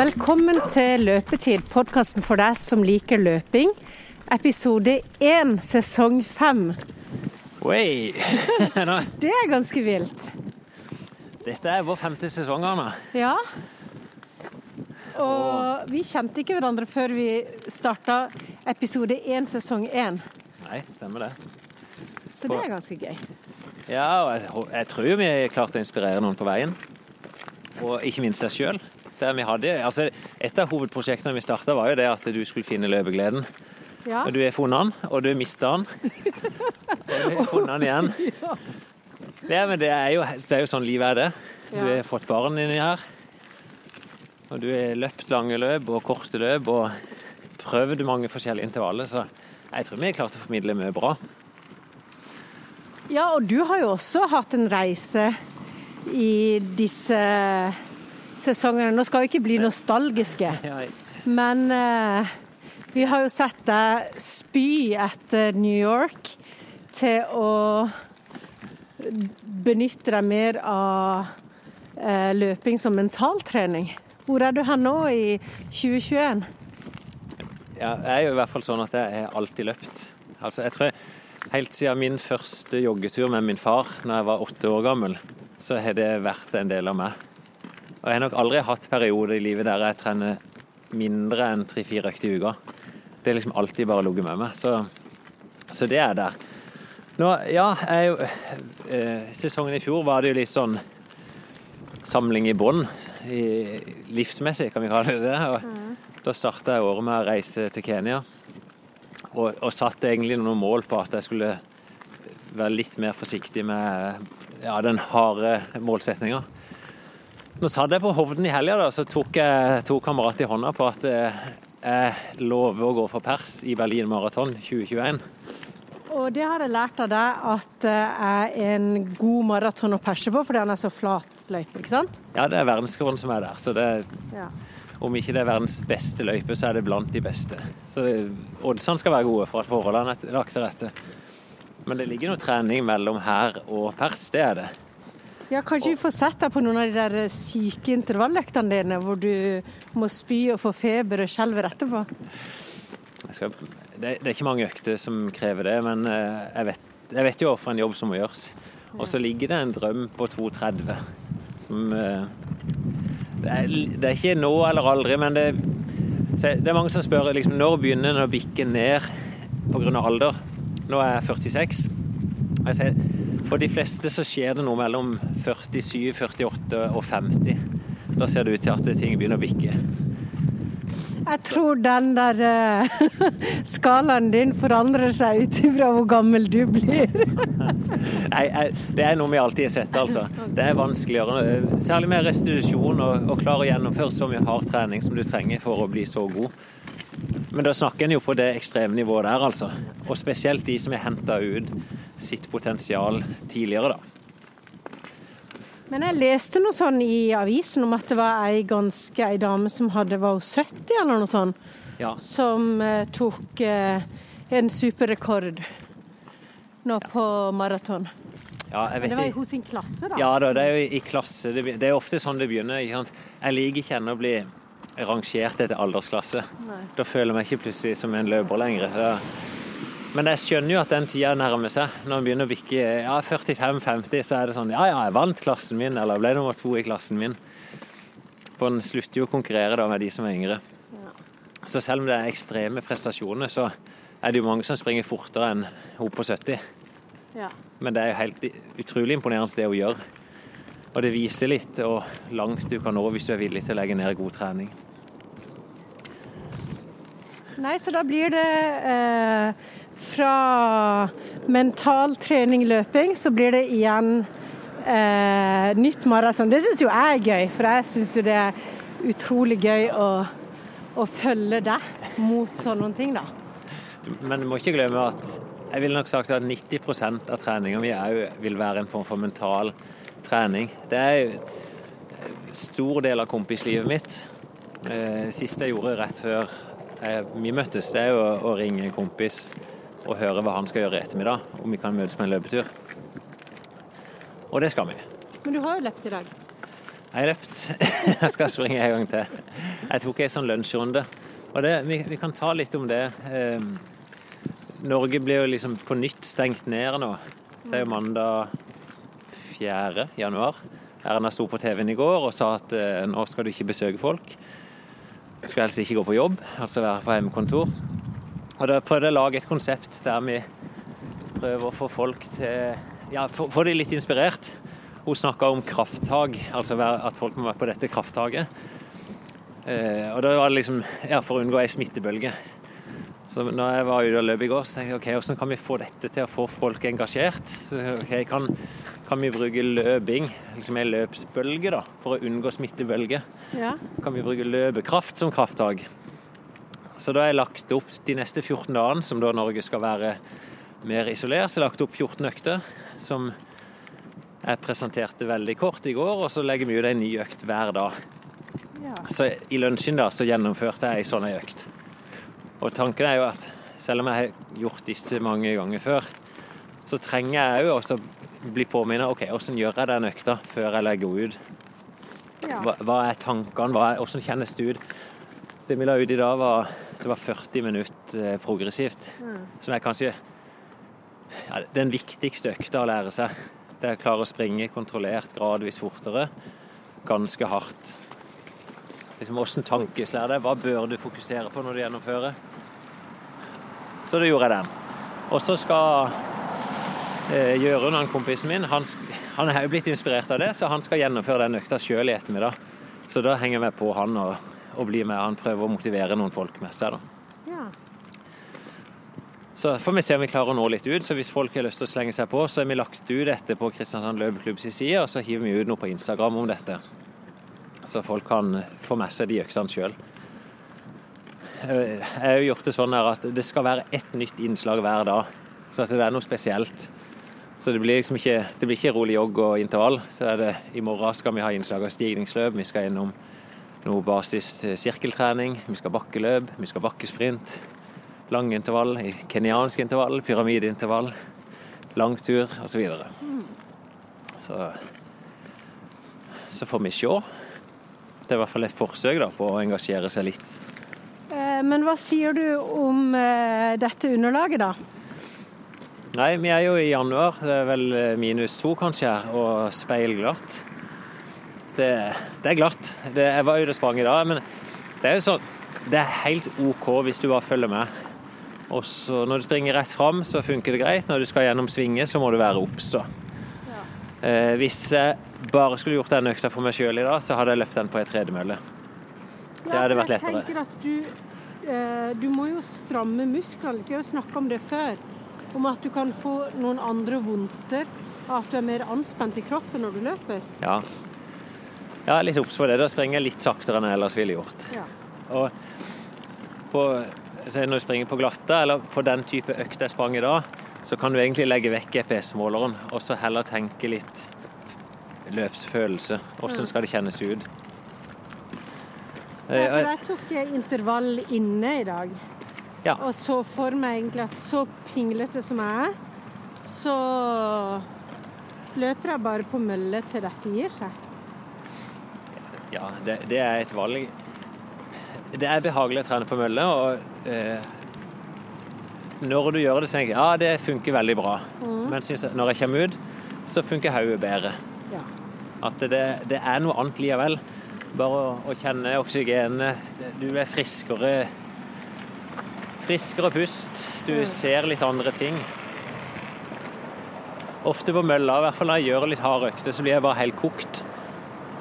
Velkommen til Løpetid, podkasten for deg som liker løping. Episode én, sesong fem. Oi! Det er ganske vilt. Dette er vår femte sesong, Anna. Ja. Og vi kjente ikke hverandre før vi starta episode én, sesong én. Nei, stemmer det. Så det er ganske gøy. Ja, og jeg, jeg tror vi har klart å inspirere noen på veien. Og ikke minst deg sjøl. Altså, et av hovedprosjektene vi starta, var jo det at du skulle finne løpegleden. Ja. Og du har funnet den, og du mista den. Og du har funnet den igjen. Ja, men det er jo, det er jo sånn livet er det. Du har fått barn inni her. Og du har løpt lange løp og korte løp og prøvd mange forskjellige intervaller. Så jeg tror vi har klart å formidle mye bra. ja, og du har jo også hatt en reise i disse sesongene. Nå skal vi ikke bli nostalgiske. Men eh, vi har jo sett deg spy etter New York til å benytte deg mer av eh, løping som mentaltrening. Hvor er du her nå i 2021? Ja, jeg er jo i hvert fall sånn at jeg har alltid løpt. Altså, jeg tror Helt siden min første joggetur med min far når jeg var åtte år gammel, så har det vært en del av meg. Og jeg har nok aldri hatt perioder i livet der jeg trener mindre enn tre-fire økter i uka. Det er liksom alltid bare ligget med meg. Så, så det er der. Nå, ja, jeg, eh, sesongen i fjor var det jo litt sånn samling i bånn. Livsmessig, kan vi kalle det det. Og Da starta jeg året med å reise til Kenya. Og, og satte egentlig noen mål på at jeg skulle være litt mer forsiktig med ja, den harde målsetninga. Nå satt jeg på Hovden i helga, så tok jeg to kamerater i hånda på at eh, jeg lover å gå for pers i Berlin Maraton 2021. Og det har jeg lært av deg at det er en god maraton å perse på, fordi han er så flat løype, ikke sant? Ja, det er verdensrekorden som er der, så det, Ja. om ikke det er verdens beste løype, så er det blant de beste. Så det- oddsene skal være gode for at forholdene er lagt til rette. Men det ligger noe trening mellom her og pers, det er det. Ja, Kanskje vi får sett deg på noen av de der syke intervalløktene dine, hvor du må spy og få feber og skjelver etterpå. Skal, det, det er ikke mange økter som krever det, men eh, jeg vet, jeg vet jo for en jobb som må gjøres. Og så ligger det en drøm på 2,30 som eh, det er, det er ikke nå eller aldri, men det, det er mange som spør liksom, når begynner den å bikke ned pga. alder. Nå er jeg 46. Og Jeg sier, for de fleste så skjer det noe mellom 47, 48 og 50. Da ser det ut til at ting begynner å bikke. Jeg tror den der eh, skalaen din forandrer seg ut ifra hvor gammel du blir. Nei, det er noe vi alltid har sett, altså. Det er vanskeligere, eh, særlig med restitusjon, å klare å gjennomføre så mye hard trening som du trenger for å bli så god. Men da snakker en jo på det ekstremnivået der, altså. Og spesielt de som er henta ut sitt potensial tidligere, da. Men jeg leste noe sånn i avisen om at det var ei ganske ei dame som hadde var hun 70 eller noe sånt, Ja. som eh, tok eh, en superrekord nå på maraton. ja det var i hos sin klasse, da. Ja da, det er jo i klasse. Det, det er ofte sånn det begynner. Jeg liker ikke ennå å bli rangert etter aldersklasse. Nei. Da føler jeg meg ikke plutselig som en løper lenger. Da. Men jeg skjønner jo at den tida nærmer seg. Når man begynner å bikke ja, 45-50, så er det sånn Ja, ja, jeg vant klassen min, eller ble nummer to i klassen min. For en slutter jo å konkurrere da med de som er yngre. Så selv om det er ekstreme prestasjoner, så er det jo mange som springer fortere enn hun på 70. Ja. Men det er jo helt utrolig imponerende det hun gjør. Og det viser litt hvor langt du kan nå hvis du er villig til å legge ned god trening. Nei, så da blir det eh, fra mental trening, løping, så blir det igjen eh, nytt maraton. Det syns jo jeg er gøy, for jeg syns jo det er utrolig gøy å, å følge deg mot sånne ting, da. Men du må ikke glemme at jeg ville nok sagt at 90% av treninga mi òg vil være en form for mental trening. Det er jo stor del av kompislivet mitt. det Siste jeg gjorde rett før vi møttes, det er jo å ringe en kompis og høre hva han skal gjøre i ettermiddag. Om vi kan møtes på en løpetur. Og det skal vi. Men du har jo løpt i dag. Jeg har løpt. Jeg skal springe en gang til. Jeg tok en sånn lunsjrunde. Og det, vi, vi, kan ta litt om det. Eh, Norge blir jo liksom på nytt stengt ned nå. Det er jo mandag 4. januar. Erna sto på TV-en i går og sa at eh, nå skal du ikke besøke folk. Du skal helst ikke gå på jobb, altså være på hjemmekontor. Og da prøvde jeg å lage et konsept der vi prøver å få folk til Ja, få, de litt inspirert. Hun snakka om krafttak, altså at folk må være på dette krafttaket. Eh, og da var det liksom ja, for å unngå ei smittebølge. Så når jeg var ute og løp i går, så tenkte jeg ok, hvordan kan vi få dette til å få folk engasjert? Så, ok, kan, kan vi bruke løping, liksom en løpsbølge, da, for å unngå smittebølge? Ja. Kan vi bruke løpekraft som krafttak? Så da har jeg lagt opp de neste 14 dagene, som da Norge skal være mer isolert, så jeg lagt opp 14 økter som jeg presenterte veldig kort i går, og så legger vi ut en ny økt hver dag. Ja. Så i lunsjen da, så gjennomførte jeg ei sånn økt. Og tanken er jo at selv om jeg har gjort disse mange ganger før, så trenger jeg òg også bli påminnet OK, hvordan gjør jeg den økta før jeg legger ut? Hva, hva er tankene? Hva er, hvordan kjennes det ut? Det vi la ut i dag, var, det var 40 minutter eh, progressivt. Mm. Som er kanskje ja, den viktigste økta å lære seg. Det er å klare å springe kontrollert, gradvis fortere. Ganske hardt. Liksom, Hvordan tankes er det? Hva bør du fokusere på når du gjennomfører? Så da gjorde jeg den. Og så skal eh, Jørund, han kompisen min, han, han er jo blitt inspirert av det, så han skal gjennomføre den økta sjøl i ettermiddag. Så da henger vi på han og, og bli med. Han prøver å motivere noen folk med seg. da. Ja. Så får vi se om vi klarer å nå litt ut. Så hvis folk har lyst til å slenge seg på, så har vi lagt ut dette på Kristiansand Løpeklubbs side, og så hiver vi ut noe på Instagram om dette så folk kan få med seg de øksene sjøl. Jeg har jo gjort det sånn at det skal være ett nytt innslag hver dag. Så at det er noe spesielt. Så det blir liksom ikke, det blir ikke rolig jogg og intervall. Så er det, I morgen skal vi ha innslag av stigningsløp. Vi skal gjennom noe basis sirkeltrening. Vi skal bakkeløp, vi skal bakkesprint. Lang intervall, kenyansk intervall, pyramideintervall, langtur osv. Så, videre. så så får vi se det er i hvert fall et forsøk da, på å engasjere seg litt. Eh, men hva sier du om eh, dette underlaget, da? Nei, vi er jo i januar. Det er vel eh, minus to kanskje her, og speilglatt. Det, det er glatt. Det, jeg var ute og sprang i dag, men det er jo sånn Det er helt OK hvis du bare følger med. Og så Når du springer rett fram, så funker det greit. Når du skal gjennom svinge, så må du være obs. Ja. Eh, hvis jeg bare skulle gjort den økta for meg sjøl i dag, så hadde jeg løpt den på ei tredemølle. Det hadde vært lettere. Jeg tenker at du, eh, du må jo stramme musklene. Vi har snakka om det før. Om at du kan få noen andre vondter. At du er mer anspent i kroppen når du løper. Ja. Ja, litt obs på det. Da springer jeg litt saktere enn jeg ellers ville gjort. Ja. Og på, når du springer på glatte, eller på den type økt jeg sprang i dag, så kan du egentlig legge vekk GPS-måleren og så heller tenke litt løpsfølelse. Hvordan skal det kjennes ut? Ja, for jeg tok intervall inne i dag. Ja. Og så for meg egentlig at så pinglete som jeg er, så løper jeg bare på mølle til dette gir seg. Ja, det, det er et valg. Det er behagelig å trene på mølle, og eh, når du gjør det, så tenker jeg ja, det funker veldig bra. Mm. Men når jeg kommer ut, så funker hodet bedre. At det, det er noe annet likevel. Bare å, å kjenne oksygenet. Du er friskere friskere pust. Du mm. ser litt andre ting. Ofte på mølla, i hvert fall når jeg gjør litt hard økte, så blir jeg bare helt kokt.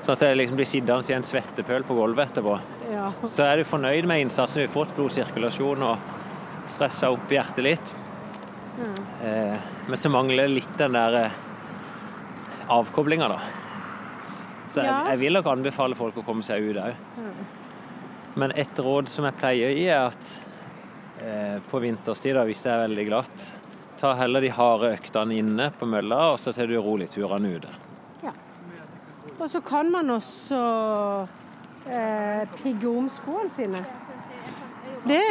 Sånn at jeg liksom blir sittende i en svettepøl på gulvet etterpå. Ja. Så er du fornøyd med innsatsen vi har fått, blodsirkulasjon og stressa opp hjertet litt. Mm. Eh, men så mangler litt den der eh, avkoblinga, da. Så jeg, jeg, vil nok anbefale folk å komme seg ut òg. Men et råd som jeg pleier å gi, er at eh, på vinterstid, da, hvis det er veldig glatt, ta heller de harde øktene inne på mølla, og så tar du rolig turene ute. Og så kan man også eh, pigge om skoene sine. Det,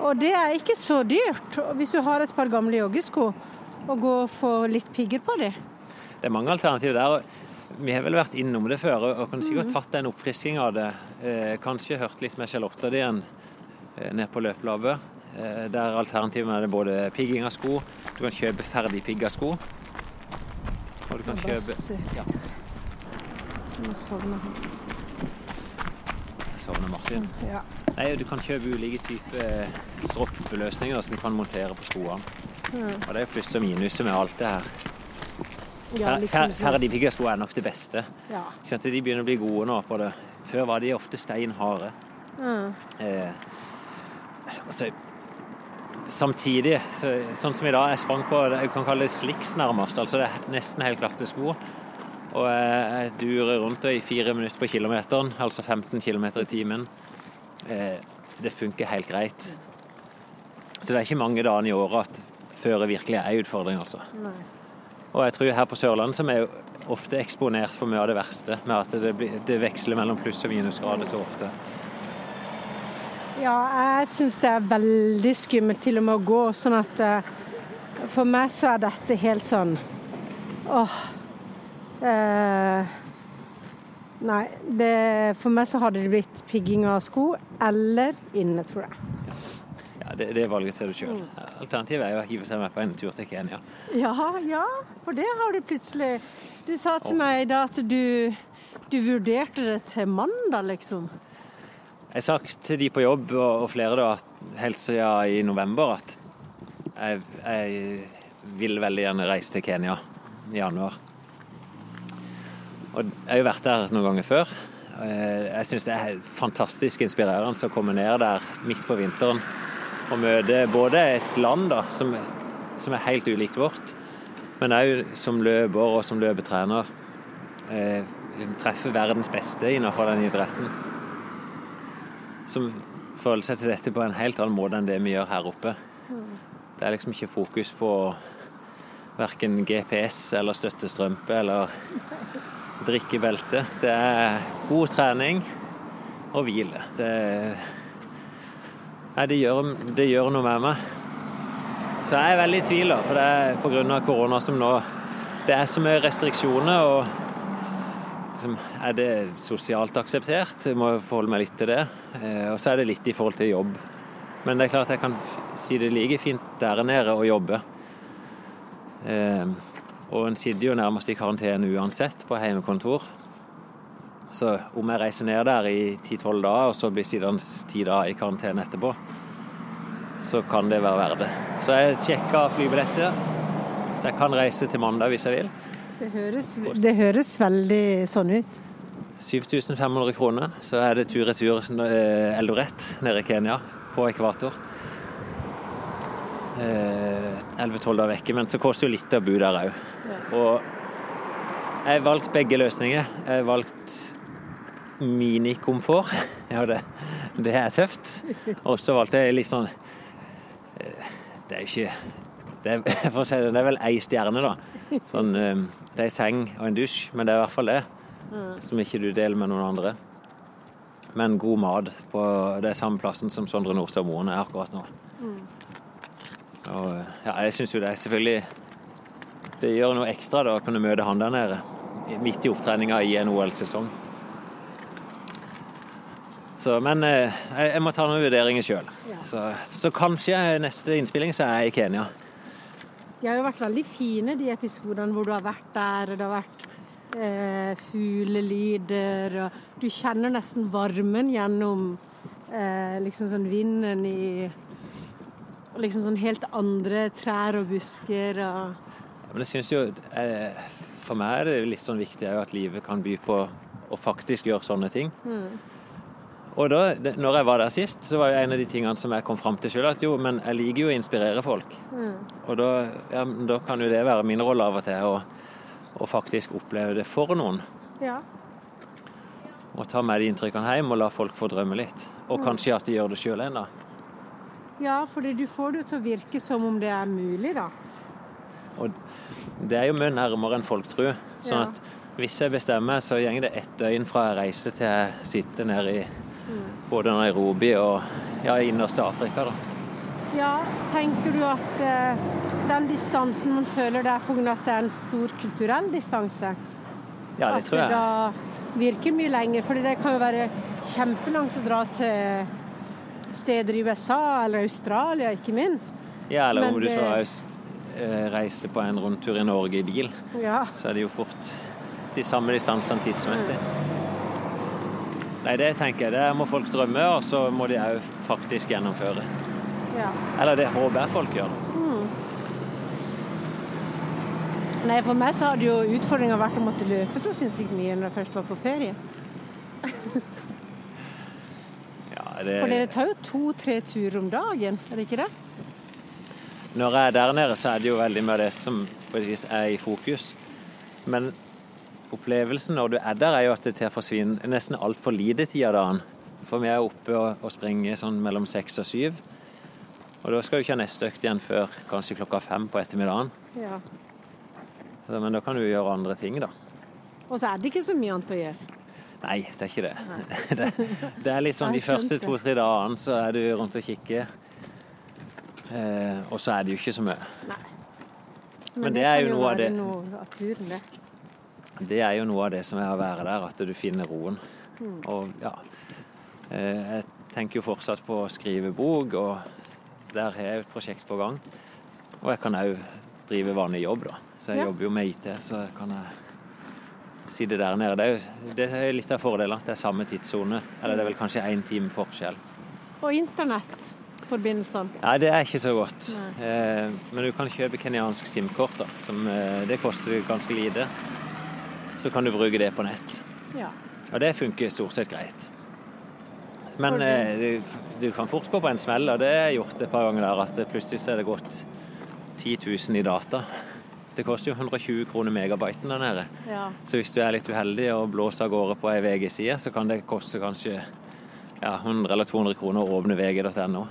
og det er ikke så dyrt hvis du har et par gamle joggesko, og gå og få litt pigger på dem. Det er mange alternativer der. Vi har vel vært innom det før og kan sikkert tatt en oppfrisking av det. Eh, kanskje hørt litt med Charlotte igjen eh, ned på løpelabbet. Eh, der alternativene er det både pigging av sko, du kan kjøpe ferdig pigga sko. Og du kan kjøpe ja. Nå sovner han. Jeg sovner Martin. Ja. Nei, du kan kjøpe ulike typer stroppeløsninger som du kan montere på skoene. Og det er pluss og minuser med alt det her. Ja, liksom sånn. ferdig pigga sko er nok det beste. Ja. Sånn? De begynner å bli gode nå på det. Før var de ofte stein harde. Mm. Eh, altså, samtidig, så, sånn som i dag, jeg sprang på det jeg kan kalle det slicks nærmest. Altså det er nesten helt glatte sko. Og jeg, durer rundt i fire minutter på kilometeren, altså 15 km i timen. Eh, det funker helt greit. Så det er ikke mange dagene i året at føre virkelig er en utfordring, altså. Nei. Og jeg tror her på Sørlandet som er jo ofte eksponert for mye av det verste, med at det, blir, det veksler mellom pluss- og minusgrader så ofte. Ja, jeg syns det er veldig skummelt til og med å gå, sånn at eh, For meg så er dette helt sånn Åh. Eh, nei, det, for meg så hadde det blitt pigging av sko eller inne, tror jeg. Ja, det, det valget til du sjøl. Alternativet er jo å hive seg med på en tur til Kenya. Ja, ja, for det har du plutselig Du sa til meg i dag at du, du vurderte det til mandag, liksom. Jeg har sagt til de på jobb og, flere da, helt siden i november at jeg, jeg vil veldig gjerne reise til Kenya i januar. Og jeg har jo vært der noen ganger før. Eh, Jeg syns det er fantastisk inspirerende å komme ned der midt på vinteren og møte både et land da, som, som er helt ulikt vårt, men òg som løper og som løpetrener eh, treffer verdens beste innenfor den idretten. Som føler seg til dette på en helt annen måte enn det vi gjør her oppe. Det er liksom ikke fokus på verken GPS eller støttestrømpe eller drikkebelte. Det er god trening og hvile. Det, nei, det, gjør, det gjør noe med meg. Så jeg er veldig i tvil, da, for det er pga. korona som nå Det er så mye restriksjoner, og liksom, er det sosialt akseptert? Jeg må forholde meg litt til det. Eh, og så er det litt i forhold til jobb. Men det er klart jeg kan si det like fint der nede å jobbe. Og en sitter jo nærmest i karantene uansett på heimekontor. Så om jeg reiser ned der i 10-12 dager, og så blir sittende ti dager i karantene etterpå, så kan det være verdt det. Så jeg sjekka flybilletter, så jeg kan reise til mandag hvis jeg vil. Det høres, det høres veldig sånn ut. 7500 kroner, så er det tur-retur eh, Eldoret nede i Kenya, på ekvator. Eh, 11-12 dager vekke, men så koster jo litt å bo der òg. Og jeg valgte begge løsninger. Jeg valgte minikomfort. Ja, det, det er tøft. Og så valgte jeg litt sånn eh, Det er jo ikke det er, for å si det, det er vel ei stjerne, da. Sånn, eh, det er ei seng og en dusj, men det er i hvert fall det. Som ikke du deler med noen andre. Men god mat på det er samme plassen som Sondre Nordstad Moen er akkurat nå. Og ja, jeg syns jo det er selvfølgelig Det gjør noe ekstra da å kunne møte han der nede. Midt i opptreninga i en OL-sesong. Så, men eh, jeg, jeg må ta noen vurderinger sjøl. Ja. Så, så kanskje neste innspilling så er jeg i Kenya. De har jo vært veldig fine, de episodene hvor du har vært der. og Det har vært eh, fuglelyder, og du kjenner nesten varmen gjennom eh, liksom sånn vinden i Liksom sånn helt andre trær og busker og Ja, Men jeg synes jo eh, For meg er det litt sånn viktig at livet kan by på å faktisk gjøre sånne ting. Og da når jeg var der sist, så var jo en av de tingene som jeg kom fram til sjøl, at jo, men jeg liker jo å inspirere folk. Og da, ja, da kan jo det være min rolle av og til, å, å faktisk oppleve det for noen. Ja. Og ta med de inntrykkene hjem og la folk få drømme litt. Og kanskje at de gjør det sjøl ennå. Ja, fordi du får det til å virke som om det er mulig, da. Og det er jo mye nærmere enn folk tror. Sånn Ja. at hvis jeg bestemmer, så går det ett døgn fra jeg reiser til jeg sitter nede i både Nairobi og ja, innerste Afrika. da. Ja, tenker du at eh, den distansen man føler det er pga. at det er en stor kulturell distanse? Ja, det at tror jeg. At det da virker mye lenger. For det kan jo være kjempelangt å dra til steder i USA eller Australia, ikke minst. Ja, eller Men om du så reiser eh, reise på en rundtur i Norge i bil, Ja. så er det jo fort de samme distansene tidsmessig. Nei, det tenker jeg. Det må folk drømme, og så må de òg faktisk gjennomføre. ja. Eller det håper jeg folk gjør. Nei, for meg så hadde jo utfordringa vært å måtte løpe så sinnssykt mye når jeg først var på ferie. Ja, For dere det, tar jo to-tre turer om dagen, er det ikke det? når jeg er der nede, så er det jo veldig mye av det som er i fokus. Men opplevelsen når du er der, er jo at det til å forsvinne nesten altfor lite tid av dagen. For vi er oppe og, og springer sånn mellom seks og syv. Og da skal du ikke ha neste økt igjen før kanskje klokka fem på ettermiddagen. Ja. Så, men da kan du gjøre andre ting, da. Og så er det ikke så mye annet å gjøre. Nei, det er ikke det. det, det er sånn de første to-tre dagene så er du rundt og kikker. Eh, og så er det jo ikke så mye. Men det er jo noe av det- Noe av turen, det. Det er jo noe av det som er å være der, at du finner roen. Mm. Og ja eh, Jeg tenker jo fortsatt på å skrive bok, og der har jeg et prosjekt på gang. Og jeg kan òg drive vanlig jobb, da. Så jeg Ja. jobber jo med IT, så kan jeg sitte der nede. Det er jo det er litt av fordelen at det er samme tidssone. Eller det er vel kanskje én time forskjell. Og internettforbindelsene. Nei, det er ikke så godt. Eh, men du kan kjøpe kenyansk SIM-kort, da. Som, eh, det koster ganske lite. Så kan du bruke det på nett. Ja. Og det funker stort sett greit. Men eh, du, du kan fort gå på en smell, og det har jeg gjort et par ganger der, at plutselig så er det gått 10 000 i data. Det koster jo 120 kroner megabyten der nede. ja. Så hvis du er litt uheldig og blåser av gårde på ei VG-side, så kan det koste kanskje ja, 100 eller 200 kroner å åpne vg.no.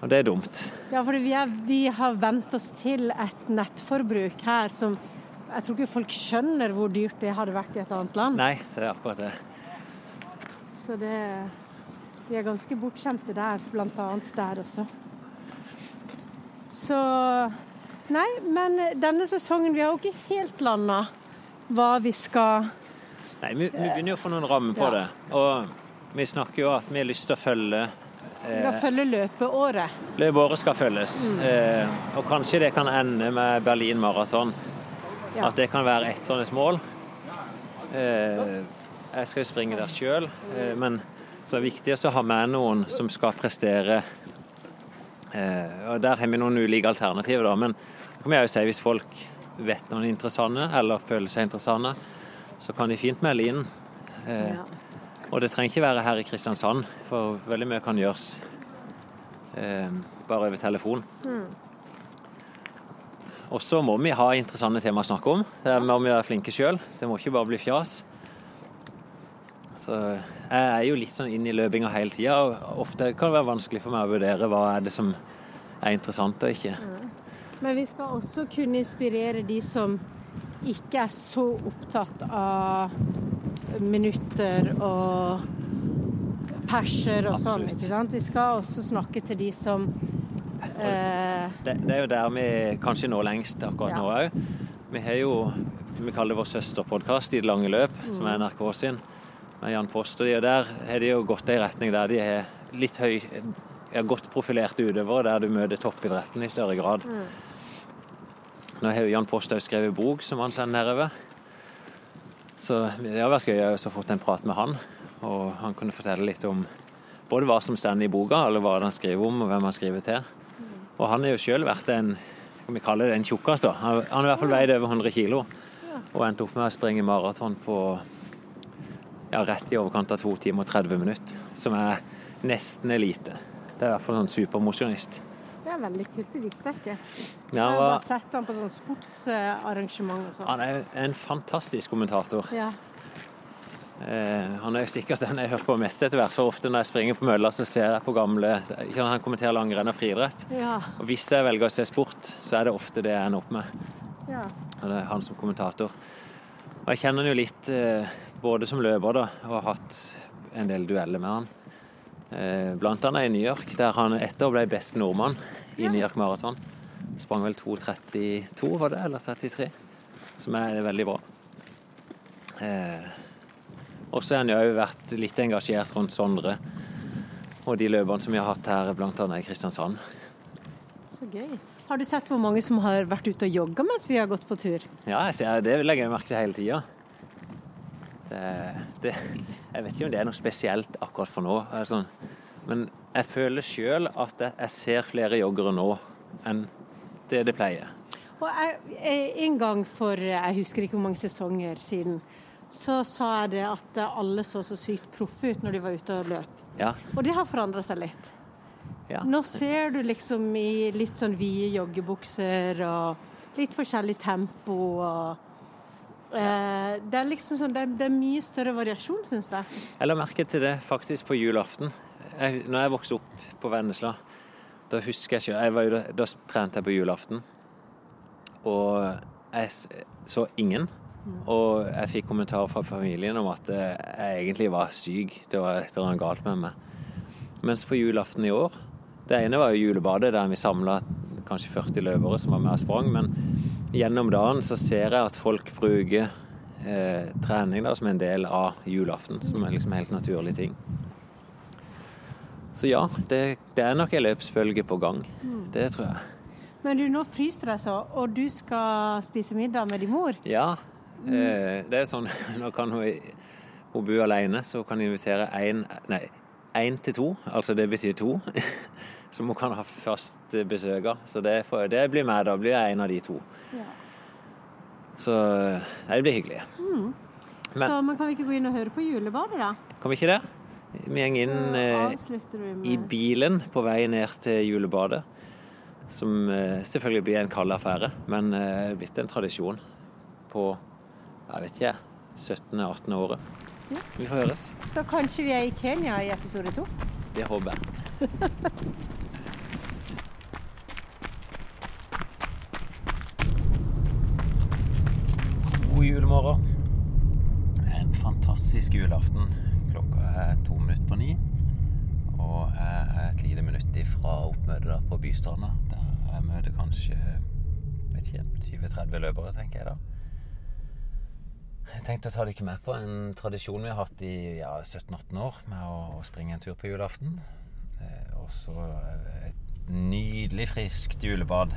Og det er dumt. Ja, for vi, er, vi har vent oss til et nettforbruk her som jeg tror ikke folk skjønner hvor dyrt det hadde vært i et annet land. Nei, det er akkurat det. Så det Vi er ganske bortskjemte der, annet der også. Så Nei, men denne sesongen Vi har jo ikke helt landa hva vi skal Nei, vi, vi begynner jo å få noen rammer på Ja. det. Og vi snakker jo at vi har lyst til å følge eh, skal følge løpeåret. Løpeåret skal følges. Mm. Eh, og kanskje det kan ende med Berlin maraton. Ja. At det kan være ett sånt mål. Eh, jeg skal jo springe der sjøl, eh, men så er det viktig å ha med noen som skal prestere. Eh, og Der har vi noen ulike alternativer, da. Men kan vi jo si hvis folk vet noen er interessante, eller føler seg interessante, så kan de fint melde inn. Eh, Ja. og det trenger ikke være her i Kristiansand, for veldig mye kan gjøres eh, bare over telefon. Og så må vi ha interessante tema å snakke om. Det må vi være flinke sjøl. Det må ikke bare bli fjas. Så jeg er jo litt sånn inn i løpinga hele tida, og ofte kan det være vanskelig for meg å vurdere hva er det som er interessant og ikke. Men vi skal også kunne inspirere de som ikke er så opptatt av minutter og perser og sånn. Ikke sant? Vi skal også snakke til de som eh, Det, det er jo der vi kanskje når lengst akkurat Ja. nå òg. Vi har jo vi kaller det vår søsterpodkast I det lange løp, som er NRK sin, med Jan Post. Og de, der har de jo gått i retning der de har litt høy ja, godt profilerte utøvere, der du møter toppidretten i større grad. Nå har Jan Posthaug skrevet bok som han sender nedover. Så det har vært gøy å fått en prat med han, og han kunne fortelle litt om både hva som står i boka, eller hva han skriver om, og hvem han skriver til. Og han har jo sjøl vært en vi kalle det en tjukkas, da. Han har i hvert fall veid over 100 kilo. Og endte opp med å springe maraton på ja, rett i overkant av 2 timer og 30 minutter. Som er nesten elite. Det er i hvert fall sånn supermosjonist. Det er veldig kult, det visste jeg ikke. Ja, jeg har sett han på sånn sportsarrangement og sånn. han er en fantastisk kommentator. Ja. Eh, han er jo sikkert den jeg hører på mest etter hvert. For ofte når jeg springer på mølla, så ser jeg på gamle ikke Han kommenterer langrenn og friidrett. Ja. Og hvis jeg velger å se sport, så er det ofte det jeg ender opp med. ja. Det er han som kommentator. Og jeg kjenner han jo litt eh, både som løper da, og har hatt en del dueller med han. Eh, blant annet i New York, der han etter ble best nordmann i New York Marathon. Sprang vel 2.32, var det, eller 33? Som er veldig bra. Eh, og så har han jo vært litt engasjert rundt Sondre og de løperne som vi har hatt her, bl.a. i Kristiansand. Så gøy. Har du sett hvor mange som har vært ute og jogga mens vi har gått på tur? Ja, det legger jeg merke til hele tida. jeg vet ikke om det er noe spesielt akkurat for nå. Altså, men jeg føler sjøl at jeg, ser flere joggere nå enn det det pleier. Og jeg, En gang for jeg husker ikke hvor mange sesonger siden, så sa jeg det at alle så så sykt proffe ut når de var ute og løp. Ja. Og det har forandra seg litt. Ja. Nå ser du liksom i litt sånn vide joggebukser og litt forskjellig tempo. og eh, Det er liksom sånn, det er, det er mye større variasjon, syns jeg. Jeg la merke til det faktisk på julaften. Jeg, når jeg vokste opp på Vennesla, da husker jeg ikke jeg var jo, Da trente jeg på julaften. Og jeg så ingen. Og jeg fikk kommentarer fra familien om at jeg egentlig var syk. Det var et eller annet galt med meg. Mens på julaften i år Det ene var jo julebadet, der vi samla kanskje 40 løpere som var med og sprang. Men gjennom dagen så ser jeg at folk bruker eh, trening da, som en del av julaften. Som er liksom en helt naturlig ting. Så ja, det, det er nok en løpsbølge på gang. Det tror jeg. Men du, nå fryser det så, og du skal spise middag med din mor? Ja, Eh, det er sånn Nå kan hun, hun bo alene, så hun kan invitere én Nei, én til to. Altså det betyr to. Som hun kan ha fast besøk av. Så det, for, det, blir meg, da blir jeg en av de to. Ja. Så det blir hyggelig. Mm. Men, så men kan vi ikke gå inn og høre på julebadet, da? Kan vi ikke det? Vi går inn eh, i bilen på vei ned til julebadet. Som eh, selvfølgelig blir en kald affære, men eh, det er blitt en tradisjon på jeg vet ikke, 17.-18. året. Ja. Vi får høres. Så kanskje vi er i Kenya i episode to? Det håper jeg. God julemorgen. En fantastisk julaften. Er to minutter på ni. Og jeg er et lite minutt ifra oppmøtet på Bystranda. Der jeg møter kanskje vet ikke, 20-30 løpere, tenker jeg da. Jeg tenkte å ta dere med på en tradisjon vi har hatt i ja, 17-18 år, med å, å, springe en tur på julaften. Eh, og så et nydelig friskt julebad.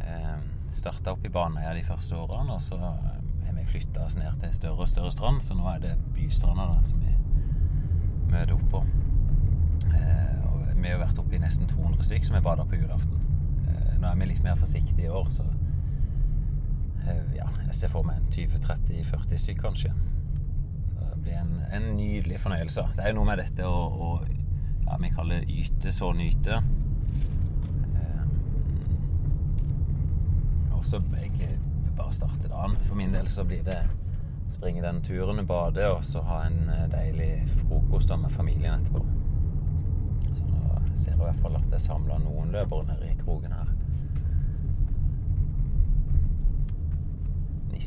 Eh, Starta opp i Baneheia de første årene, og så har vi flytta oss ned til større og større strand, så nå er det Bystranda da, som vi møter opp på. Eh, vi har vært oppe i nesten 200 stykk som har bada på julaften. Eh, nå er vi litt mer forsiktige i år, så Eh, ja, jeg ser for meg en 20-30-40 stykk, kanskje. Så det blir en, en, nydelig fornøyelse. Det er jo noe med dette å, å ja, vi kaller yte så nyte. Og så bare starte dagen. For min del så blir det springe den turen, bade og så ha en eh, deilig frokost med familien etterpå. Så nå ser jeg i hvert fall at det er samla noen løpere nede i kroken her.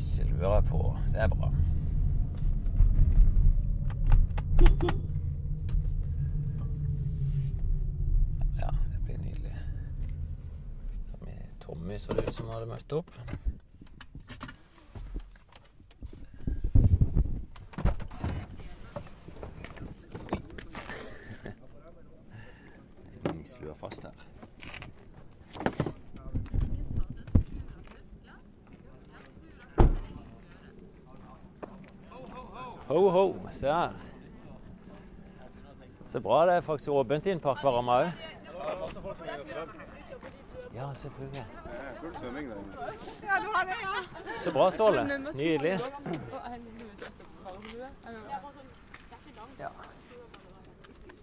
nisselue på. Det er bra. Ja, det blir nydelig. Tommy så det ut som hadde møtt opp. Nisselua fast her. Ho, ho. Se her. Så bra det er faktisk åpent i en parkvarme òg. Ja, selvfølgelig. Full svømming Så bra, Ståle. Nydelig. Ja.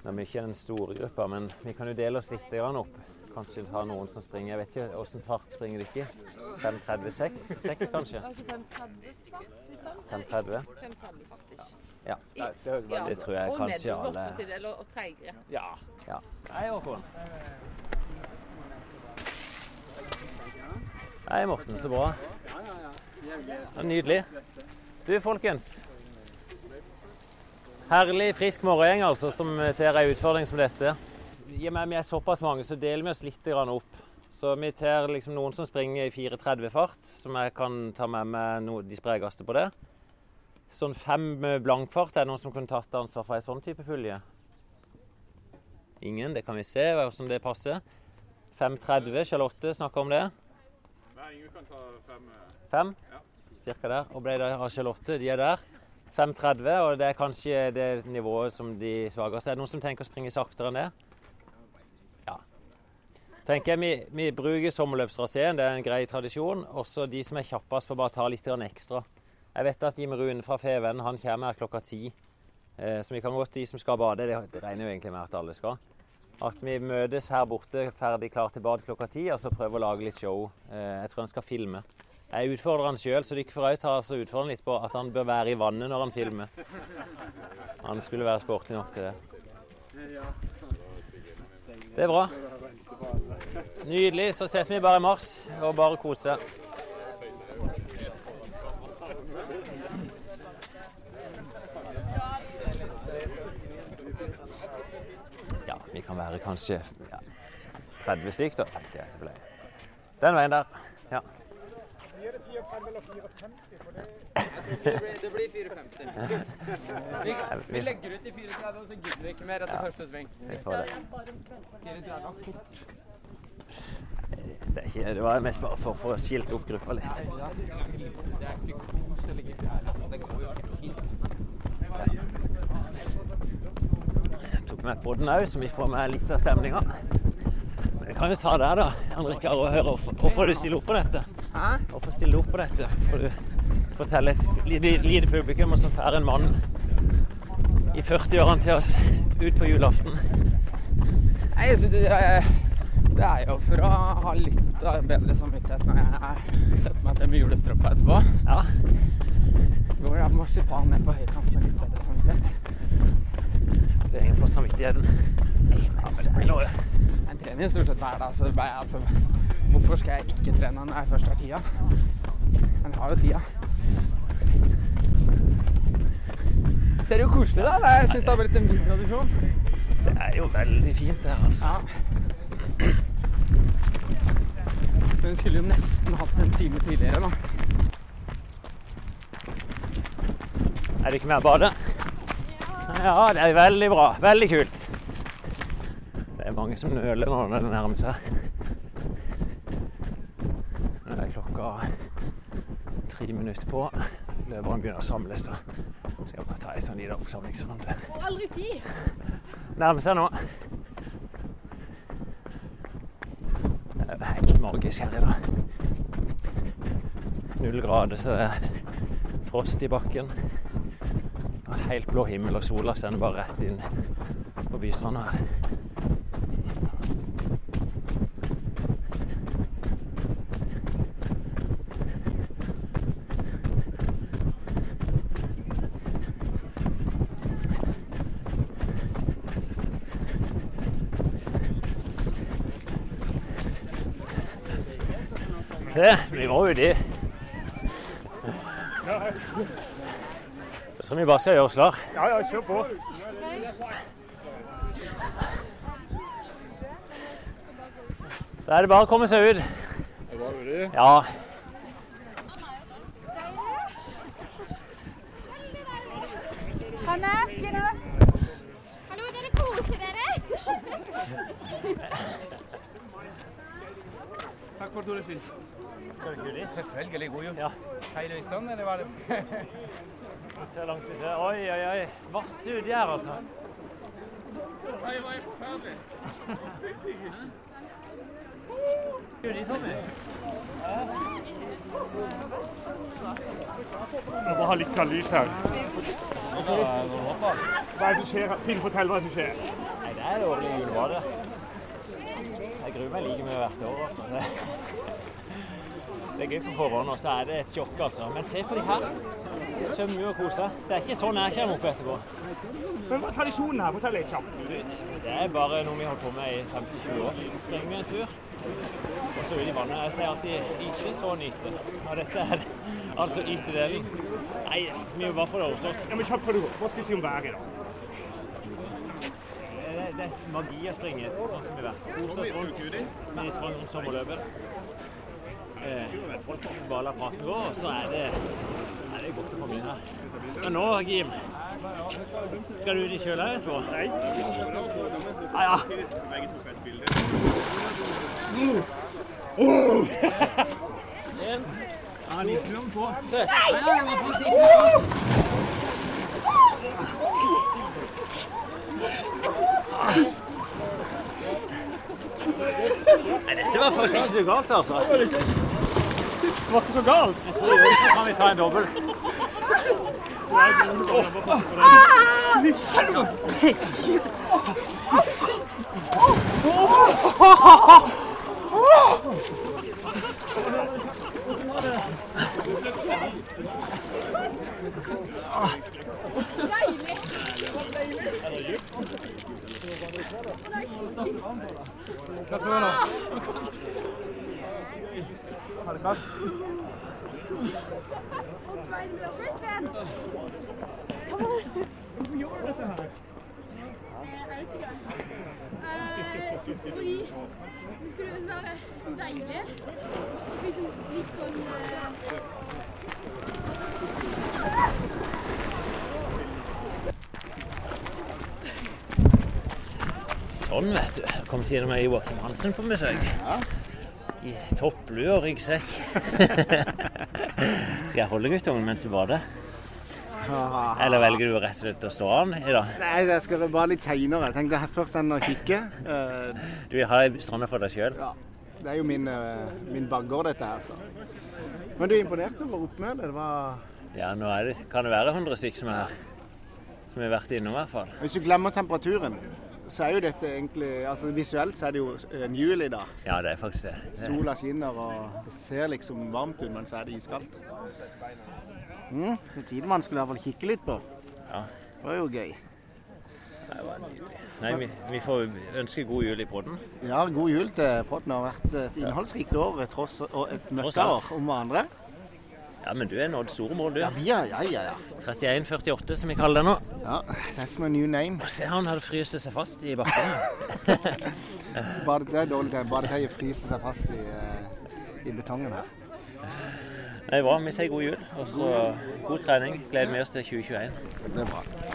Nå er vi ikke den store gruppa, men vi kan jo dele oss litt opp. Kanskje ha noen som springer Jeg vet ikke åssen fart springer de ikke? 5.36? 6 kanskje? 5.30? Ja. Det, det, tror jeg kanskje alle Og treigere. Ja. ja. Hei, Håkon. Hei, Morten. Så bra. Nydelig. Du, folkens. Herlig, frisk morgengjeng altså, som tar en utfordring som dette. I og med vi er såpass mange, så deler vi oss litt opp. Så vi tar liksom noen som springer i 4.30 fart, som jeg kan ta med meg de sprekeste på det. Sånn fem blankfart, er det noen som kunne tatt ansvar for ei sånn type pulje? Ingen. Det kan vi se hvordan det passer. 5.30. Charlotte snakker om det. Nei, ingen kan ta fem. Fem? Ja. Cirka der. Og ble det av Charlotte. De er der. 5.30, og det er kanskje det nivået som de svakeste. Er det noen som tenker å springe saktere enn det? Ja. Tenker jeg, Vi, vi bruker sommerløpstraseen, det er en grei tradisjon. Også de som er kjappest, får bare ta litt ekstra. Jeg vet at Jim Rune fra Feven han kommer her klokka ti. Eh, så vi kan godt, de som skal bade, det, regner jo egentlig med at alle skal. At vi møtes her borte ferdig klar til bad klokka ti, og så prøver å lage litt show. Eh, jeg tror han skal filme. Jeg utfordrer han sjøl, så dere får òg og utfordre litt på at han bør være i vannet når han filmer. Han skulle være sporty nok til det. Det er bra. Nydelig. Så ses vi bare i mars og bare kose. Ja, vi kan være kanskje ja, 30 stykk, da. tenkte jeg det ble. Den veien der. Ja. Det blir 4,50. Vi, vi legger ut i 4,30, og så gidder vi ikke mer etter første sving. Vi får det. var. Det, er ikke, det var mest bare for, for å skilte opp gruppa litt. Ja. Det er ikke kos å ligge i 4,30. Det går jo helt fint. Jeg på den òg, så vi får med litt av stemninga. Men vi kan jo ta der, da. Jan Rikard, og høre hvorfor, du stiller opp på dette. Hvorfor stiller du opp på dette? For du forteller et lite, publikum, og så får en mann i 40-årene til oss ut på julaften. Nei, så det, det er jo for å ha litt bedre samvittighet når jeg setter meg til med julestrømpa etterpå. Ja, Går jeg marsipan ned på høykant med litt bedre samvittighet. Det henger på samvittigheten. Nei, men det blir noe. Jeg trener jo stort sett hver dag, så det altså, hvorfor skal jeg ikke trene når jeg først har tida? Men jeg har jo tida. Ser jo koselig da. Jeg syns det har blitt en fin tradisjon. Det er jo veldig fint, det her, altså. Ja. vi skulle jo nesten hatt en time tidligere, da. Er du ikke med å bade? Ja, det er veldig bra. Veldig kult. Det er mange som nøler nå når det nærmer seg. Nå er klokka tre minutter på. Løperne begynner å samles. Så Skal jeg bare ta en sånn liten oppsamlingsrunde. Aldri tid. Nærmer seg nå. Det er helt magisk her i dag. Null grader, så det er frost i bakken. Helt blå himmel, og sola sender bare rett inn på bystranda her. Se, vi må uti. Så vi bare skal gjøre oss klar. Ja, ja, kjør på. Da er det bare å komme seg ut. Det var det. Ja. Hanne. Hallo, dere koser dere. Takk for du Finn. Selvfølgelig god jul. Ja. Hele Øystrand, eller var det? Se langt vi ser. Oi, oi, oi. Masse uti her, altså. Oi, oi, ferdig. Uti, Tommy. Vi må ha litt av lys her. Hva er det som skjer? Finn, fortell hva som skjer. Nei, det er det årlige julebadet. Jeg gruer meg like mye hvert år, altså. Det- Det er gøy på forhånd, og så er det et sjokk, altså. Men se på de her. Svømmer jo og koser. Det er ikke sånn jeg kommer opp etterpå. Men hva er tradisjonen her? Fortell litt kjapt. Det er bare noe vi holder på med i 50-20 år. Springer en tur, og så ut i vannet. Jeg sier alltid yte, så nyte. Og dette er altså ytedelen. Nei, vi må bare for det overstått. Ja, men kjapt før du går. Hva skal vi si om været i dag? Det, det er magi å springe sånn som vi har vært. Kose oss rundt. Vi sprang rundt sommerløpet. Eh, folk bare lar praten gå, og så er det, er godt å komme inn her. Men nå, Gim, skal du ut i kjøla etterpå? Nei. Ja, ja. Ja, de på. Faktisk Nei, dette var faktisk ikke så galt, altså. Det var ikke så galt. Jeg tror også kan vi ta en dobbel. Kristen! Jeg vet ikke. Eh, fordi det skulle være så deilig. Så liksom litt sånn eh, Sånn, vet du. Kom til med Joakim Hansen på besøk. I topplue og ryggsekk. Skal jeg holde guttungen mens du bader? Eller velger du rett og slett å stå an i dag? Nei, det skal være litt seinere. Jeg tenkte først enn å kikke. vil Du har stranda for deg sjøl. Ja, det er jo min, eh, min baggård, dette her. Så. Men du er imponert over oppmøtet? Det var Ja, nå det, kan det være 100 stykker som er her. Som har vært innom, i hvert fall. Hvis du glemmer temperaturen, så er jo dette egentlig altså Visuelt så er det jo en jul i dag. Ja, det er faktisk det. det Sola skinner og det ser liksom varmt ut, men så er det iskaldt. Mm, er tide man skulle i hvert fall kikke litt på. Ja. Det var jo gøy. det var nydelig. Nei, vi, vi får ønske god jul i podden. Ja, god jul til podden. Det har vært et innholdsrikt år tross og et møkkaår om hverandre. Ja, men du er nådd store mål, du. Ja, vi er, ja, ja, ja. 31-48, som vi kaller det nå. ja. That's my new name. Og se, han hadde fryst seg fast i bakken. Bare det er dårlig Bare det er å fryse seg fast i, eh, i betongen her. Nei, bra. Vi sier god jul, og så god trening. Gleder vi oss til 2021. Det er bra.